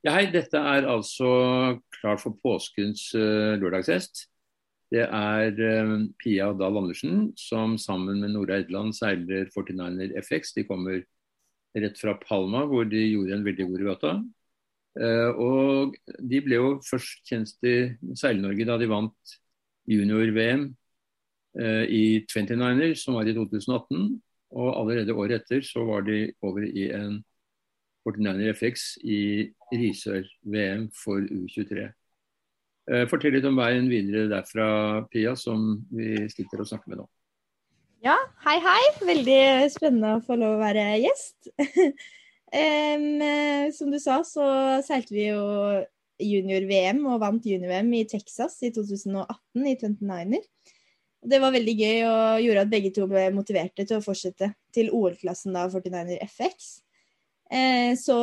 Ja, hei, dette er altså klart for påskens uh, lørdagshest. Det er uh, Pia Dahl Andersen som sammen med Nora Edland seiler 49er FX. De kommer rett fra Palma, hvor de gjorde en veldig god regatta. Uh, og de ble jo først kjent i Seil-Norge da de vant junior-VM i 29er, som var i 2018. Og allerede året etter så var de over i en 49er FX i Risør-VM for U23. Eh, fortell litt om veien videre derfra, Pia, som vi sitter og snakker med nå. Ja, hei hei. Veldig spennende å få lov å være gjest. um, som du sa, så seilte vi jo junior-VM og vant junior-VM i Texas i 2018 i 29er. Det var veldig gøy og gjorde at begge to ble motiverte til å fortsette til OL-klassen da 49er FX. Eh, så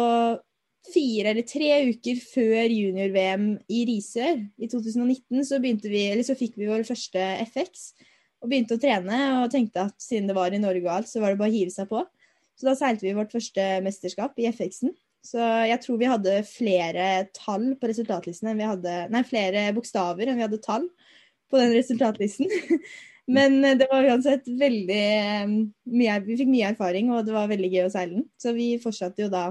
fire eller tre uker før junior-VM i Risør i 2019, så, vi, så, fikk vi vår første FX og begynte å trene. Og tenkte at siden det var i Norge og alt, så var det bare å hive seg på. Så da seilte vi vårt første mesterskap i FX-en. Så jeg tror vi hadde flere tall på resultatlisten enn vi hadde Nei, flere bokstaver enn vi hadde tall på den resultatlisten. Men eh, det var uansett veldig eh, mye Vi fikk mye erfaring, og det var veldig gøy å seile den. Så vi fortsatte jo da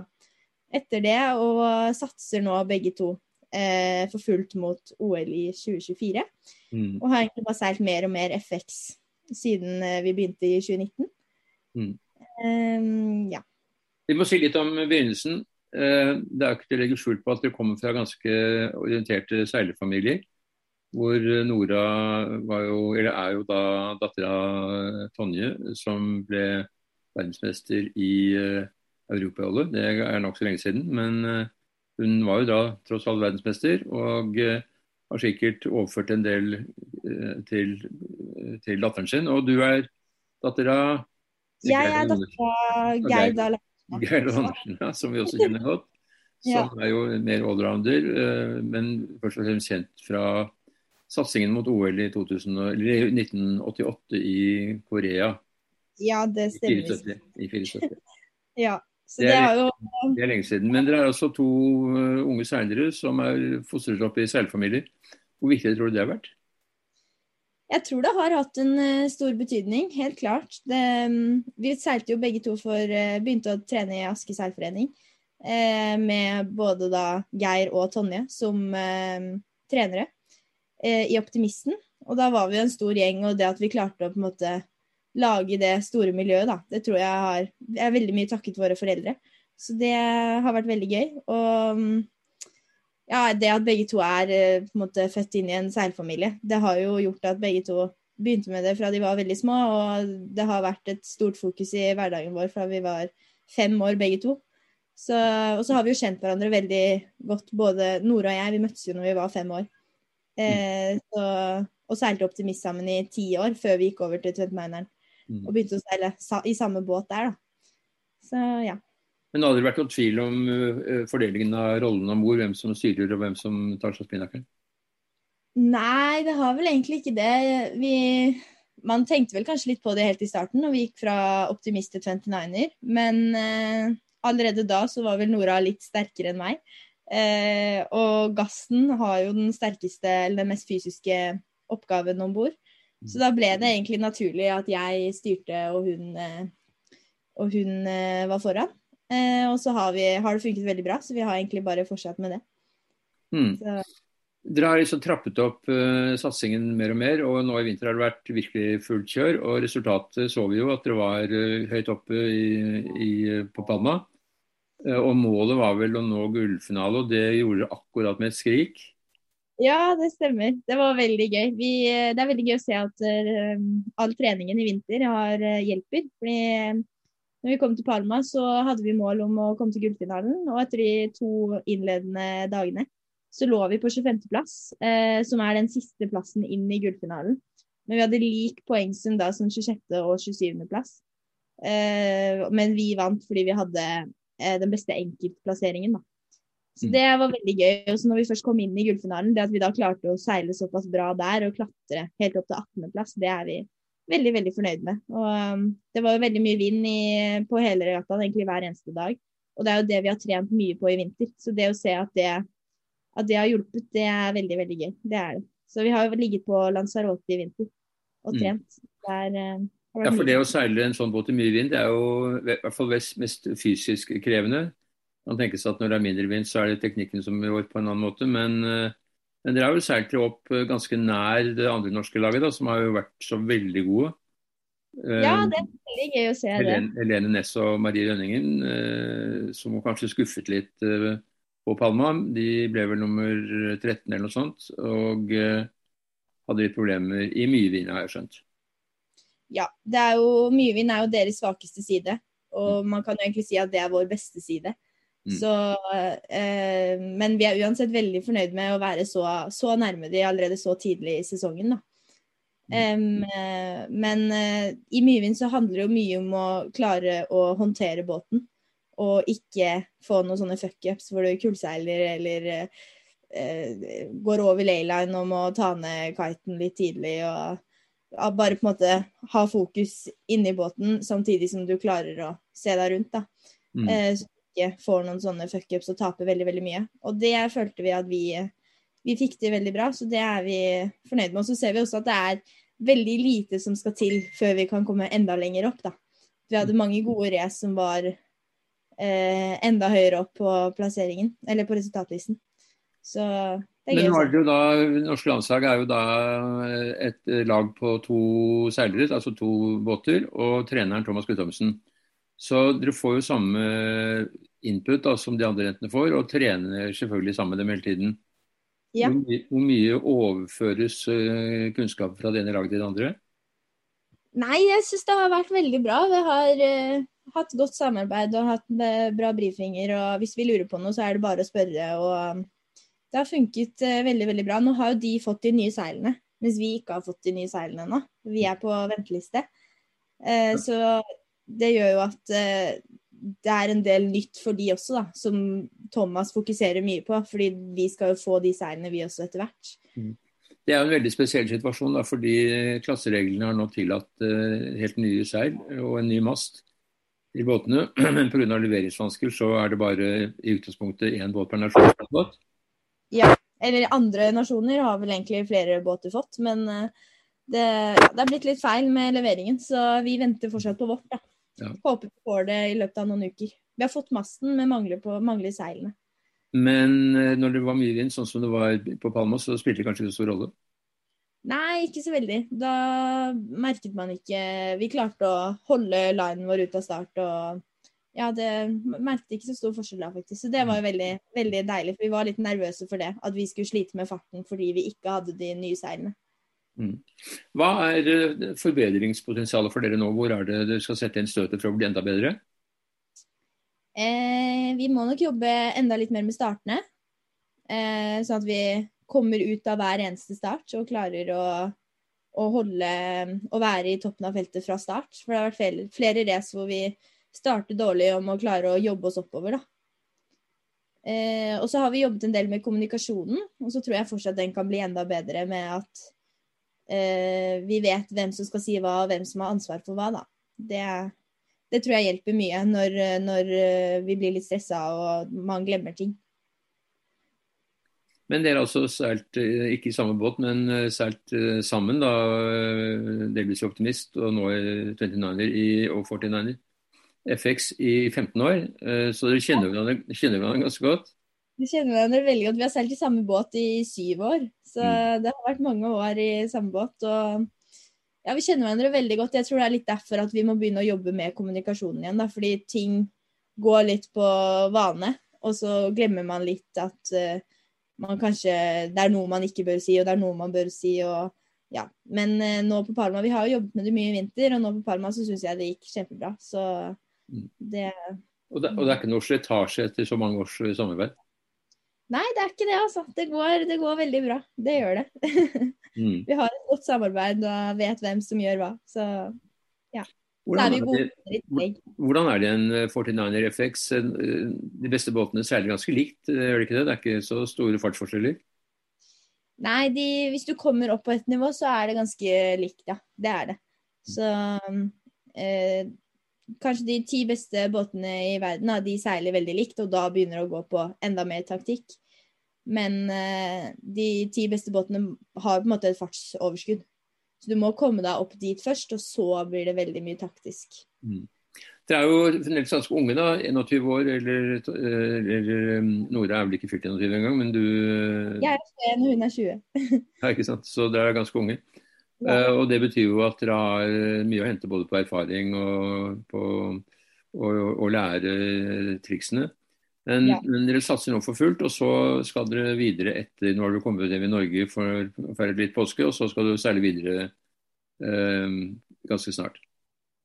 etter det, og satser nå begge to eh, for fullt mot OL i 2024. Mm. Og har egentlig bare seilt mer og mer FX siden eh, vi begynte i 2019. Mm. Um, ja. Vi må si litt om begynnelsen. Det er ikke til å legge skjul på at dere kommer fra ganske orienterte seilerfamilier hvor Nora var jo, eller er jo da datter av Tonje, som ble verdensmester i uh, europaholdet. Det er nokså lenge siden. Men uh, hun var jo da tross alt verdensmester, og uh, har sikkert overført en del til, til, datteren sin. Og du er datter av Jeg er datter av Geir Dahl Geir Andersen, ja, som vi også kjenner godt. Som ja. er jo mer allrounder, men først og fremst kjent fra satsingen mot OL i 2000, 1988 i Korea. Ja, det stemmer. I 74. ja, så det, det, er jo Det er lenge siden. Men dere er også to uh, unge seilere som er fostret opp i seilfamilier. Hvor viktig tror du det har vært? Jeg tror det har hatt en uh, stor betydning, helt klart. Det, um, vi seilte jo begge to for uh, Begynte å trene i Aske seilforening med både da Geir og Tonje som trenere eh, i Optimisten. Og da var vi en stor gjeng, og det at vi klarte å på en måte lage det store miljøet, da, det tror jeg har Jeg er veldig mye takket våre foreldre. Så det har vært veldig gøy. Og ja, det at begge to er eh, på en måte født inn i en seilfamilie, det har jo gjort at begge to begynte med det fra de var veldig små, og det har vært et stort fokus i hverdagen vår fra vi var fem år begge to. Så, og så har vi jo kjent hverandre veldig godt, både Nora og jeg. Vi møttes jo når vi var fem år. Eh, så, og seilte Optimist sammen i ti år før vi gikk over til 29eren. Mm. Og begynte å seile sa, i samme båt der, da. Så ja. Men det har aldri vært noen tvil om uh, fordelingen av rollene om bord? Hvem som styrer og hvem som tar seg spinnakeren? Nei, det har vel egentlig ikke det. Vi, man tenkte vel kanskje litt på det helt i starten når vi gikk fra optimist til 29er. Men uh, allerede da så var vel Nora litt sterkere enn meg. Eh, og gassen har jo den sterkeste, eller den mest fysiske oppgaven om bord. Så da ble det egentlig naturlig at jeg styrte og hun, eh, og hun eh, var foran. Eh, og så har, vi, har, det funket veldig bra, så vi har egentlig bare fortsatt med det. Mm. Dere har liksom trappet opp satsingen mer og mer, og nå i vinter har det vært virkelig fullt kjør. Og resultatet så vi jo at dere var høyt oppe i, i, på Palma. Eh, og målet var vel å nå gullfinale, og det gjorde dere akkurat med et skrik. Ja, det stemmer. Det var veldig gøy. Vi, eh, det er veldig gøy å se at uh, all treningen i vinter har uh, hjelper. Fordi når vi kom til Palma, så hadde vi mål om å komme til gullfinalen. Og etter de to innledende dagene så lå vi på 25.-plass, uh, som er den siste plassen inn i gullfinalen. Men vi hadde lik poengsum da som 26. og 27.-plass. men vi vant fordi vi hadde den beste enkeltplasseringen. Da. Så mm. Det var veldig gøy. Og så når vi først kom inn i gullfinalen, det at vi da klarte å seile såpass bra der og klatre helt opp til 18.-plass, det er vi veldig veldig fornøyd med. Og um, Det var jo veldig mye vind i, på hele regattaen egentlig hver eneste dag. Og det er jo det vi har trent mye på i vinter. Så det å se at det, at det har hjulpet, det er veldig, veldig gøy. Det er det. Så vi har jo ligget på Lanzarote i vinter og Mm. trent. Det er, eh, Ja, for det å seile en sånn båt i mye vind, det er jo i hvert fall mest, fysisk krevende. Man tenker seg at når det er mindre vind, så er det teknikken som rår på en annen måte. Men, eh, men dere har jo seilt dere opp eh, ganske nær det andre norske laget, da, som har jo vært så veldig gode. Eh, Ja, det er veldig gøy å se det. Helene, Ness Næss og Marie Rønningen, eh, som kanskje skuffet litt eh, på Palma. De ble vel nummer 13 eller noe sånt. Og eh, hadde litt problemer i mye vind, har jeg skjønt. Ja, det er jo, mye er jo deres svakeste side. Og man kan jo egentlig si at det er vår beste side. Mm. Så, eh, men vi er uansett veldig fornøyd med å være så, så nærme de allerede så tidlig i sesongen. Da. Um, eh, men eh, i myevinn så handler det jo mye om å klare å håndtere båten. Og ikke få noen sånne fuckups hvor du kullseiler eller eh, eh, går over leyline og må ta ned kiten litt tidlig. og bare på en måte ha fokus inni båten, samtidig som du klarer å se deg rundt. da. Mm. Eh, så du ikke får noen sånne fuckups og taper veldig veldig mye. Og det følte vi at vi, vi fikk til veldig bra, så det er vi fornøyd med. Og så ser vi også at det er veldig lite som skal til før vi kan komme enda lenger opp. da. Vi hadde mange gode race som var eh, enda høyere opp på plasseringen, eller på resultatlisten. Så det er gøy Men se. dere jo da, norske landslag er jo da et lag på to seilere, altså to båter, og treneren Thomas Guttormsen. Så dere får jo samme input da, som de andre jentene får, og trener selvfølgelig sammen med dem hele tiden. Ja. Hvor, my hvor mye overføres eh, kunnskap fra det ene laget til det andre? Nei, jeg syns det har vært veldig bra. Vi har uh, hatt godt samarbeid og hatt eh, bra brifinger. Og hvis vi lurer på noe, så er det bare å spørre. Og um, det har funket eh, veldig, veldig bra. Nå har jo de fått de nye seilene, mens vi ikke har fått de nye seilene ennå. Vi er på venteliste. Eh, så det gjør jo at eh, det er en del nytt for de også, da, som Thomas fokuserer mye på. Fordi vi skal jo få de seilene, vi også, etter hvert. Det er jo en veldig spesiell situasjon, da, fordi klassereglene har nå tillatt helt nye seil og en ny mast i båtene. Men pga. leveringsvansker så er det bare i utgangspunktet én båt per nasjon. Ja, eller andre nasjoner har vel egentlig flere båter fått, men eh, det, ja, det er blitt litt feil med leveringen, så vi venter fortsatt på vårt. da. Ja. Håper vi får det i løpet av noen uker. Vi har fått masten, men mangler, på, mangler seilene. Men eh, når det var mye vind, sånn som det var på Palma, så spilte det kanskje ikke så stor rolle. Nei, ikke så veldig. Da merket man ikke Vi klarte å holde linen vår ut av start og ja, det merket ikke så stor forskjell da, faktisk. Så det var jo veldig, veldig deilig. For vi var litt nervøse for det. At vi skulle slite med farten fordi vi ikke hadde de nye seilene. Hva er eh, forbedringspotensialet for dere nå? Hvor er det dere skal sette inn støtet for å bli enda bedre? Eh, vi må nok jobbe enda litt mer med startene. Eh, sånn at vi kommer ut av hver eneste start og klarer å, å holde Å være i toppen av feltet fra start. For det har vært flere, flere race hvor vi starter dårlig og må klare å jobbe oss oppover, da. Eh, og så har vi jobbet en del med kommunikasjonen, og så tror jeg fortsatt den kan bli enda bedre med at eh, vi vet hvem som skal si hva, og hvem som har ansvar for hva, da. Det, det tror jeg hjelper mye når, når eh, vi blir litt stressa og man glemmer ting. Men dere har altså seilt, eh, ikke i samme båt, men eh, seilt sammen, da, delvis Optimist og nå i 29er og 49er. FX i 15 år, eh, så dere kjenner hverandre, ganske godt. Vi kjenner hverandre veldig godt. Vi har seilt i samme båt i syv år. Så det har vært mange år i samme båt. Og ja, vi kjenner hverandre veldig godt. Jeg tror det er litt derfor at vi må begynne å jobbe med kommunikasjonen igjen. Da, fordi ting går litt på vane, og så glemmer man litt at uh, man kanskje Det er noe man ikke bør si, og det er noe man bør si. og ja. Men eh, nå på Palma Vi har jo jobbet med det mye i vinter, og nå på Palma så syns jeg det gikk kjempebra. Så Mm. Det Og det, og det er ikke noe slitasje etter så mange års eh, samarbeid. Nei, det er ikke det, altså. Det går, det går veldig bra. Det gjør det. Mm. vi har et godt samarbeid og vet hvem som gjør hva. Så ja. Hvordan, er det, hvordan er det en eh, 49er FX? Eh, De beste båtene seiler ganske likt, eh, gjør det ikke det? Det er ikke så store fartsforskjeller? Nei, de, hvis du kommer opp på et nivå, så er det ganske likt, ja. Det er det. Så eh, kanskje de ti beste båtene i verden da, de seiler veldig likt, og da begynner det å gå på enda mer taktikk. Men eh, de ti beste båtene har på en måte et fartsoverskudd. Så du må komme deg opp dit først, og så blir det veldig mye taktisk. Mm. Dere er jo fremdeles ganske unge, da. 21 år, eller, eller um, Nora er vel ikke fylt 21 engang, men du Jeg er 21, og hun er 20. ja, ikke sant. Så dere er ganske unge. Ja. Uh, og det betyr jo at dere har mye å hente både på erfaring og på å lære triksene. Men, ja. men, dere satser nå for fullt, og så skal dere videre etter Nå har dere kommet hjem i Norge for å feire litt påske, og så skal du seile videre uh, ganske snart.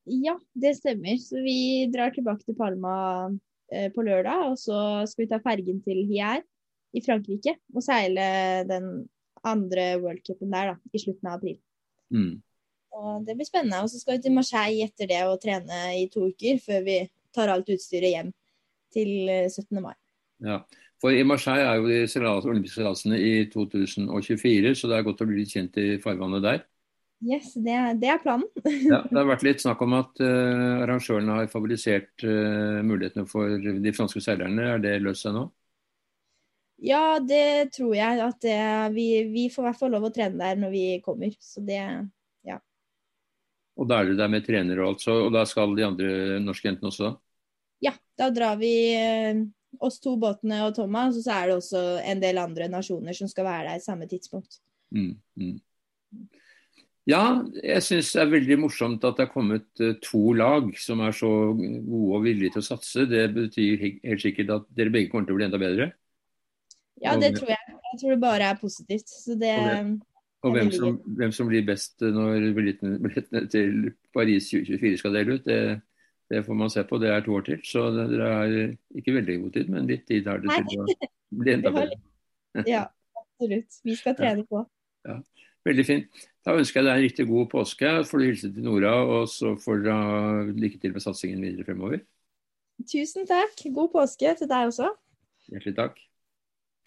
Ja, det stemmer. Så vi drar tilbake til Palma eh, på lørdag. Og så skal vi ta fergen til Hier i Frankrike og seile den andre worldcupen der da, i slutten av april. Mm. Og Det blir spennende. Og så skal vi til Marseille etter det og trene i to uker før vi tar alt utstyret hjem til 17. Eh, mai. Ja, for I Marseille er jo de olympiske seilasene i 2024, så det er godt å bli litt kjent i farvannet der. Yes, det, det er planen. ja, det har vært litt snakk om at uh, arrangørene har favorisert uh, mulighetene for de franske seilerne. Er det løst seg nå? Ja, det tror jeg. At det, vi, vi, får i hvert fall lov å trene der når vi kommer. Så det, ja. Og da er du der med trenere og alt, så, og da skal de andre norske jentene også? Ja, da drar vi uh, oss to båtene og Thomas, og så er det også en del andre nasjoner som skal være der i samme tidspunkt. Mm, mm. Ja, jeg syns det er veldig morsomt at det er kommet uh, to lag som er så gode og villige til å satse. Det betyr helt sikkert at dere begge kommer til å bli enda bedre. Ja, det tror jeg. Jeg tror det bare er positivt. Det, og, hvem, som, hvem, som, blir best når billettene til Paris 2024 skal dele ut, det, det, får man se på. Det er to år til. Så dere har ikke veldig god tid, men litt tid har det til å bli enda bedre. ja, absolutt. Vi skal trene på. Ja. Veldig fint. Da ønsker jeg deg en riktig god påske. Får du hilse til Nora, og så får du lykke til med satsingen videre fremover. Tusen takk. God påske til deg også. Hjertelig takk.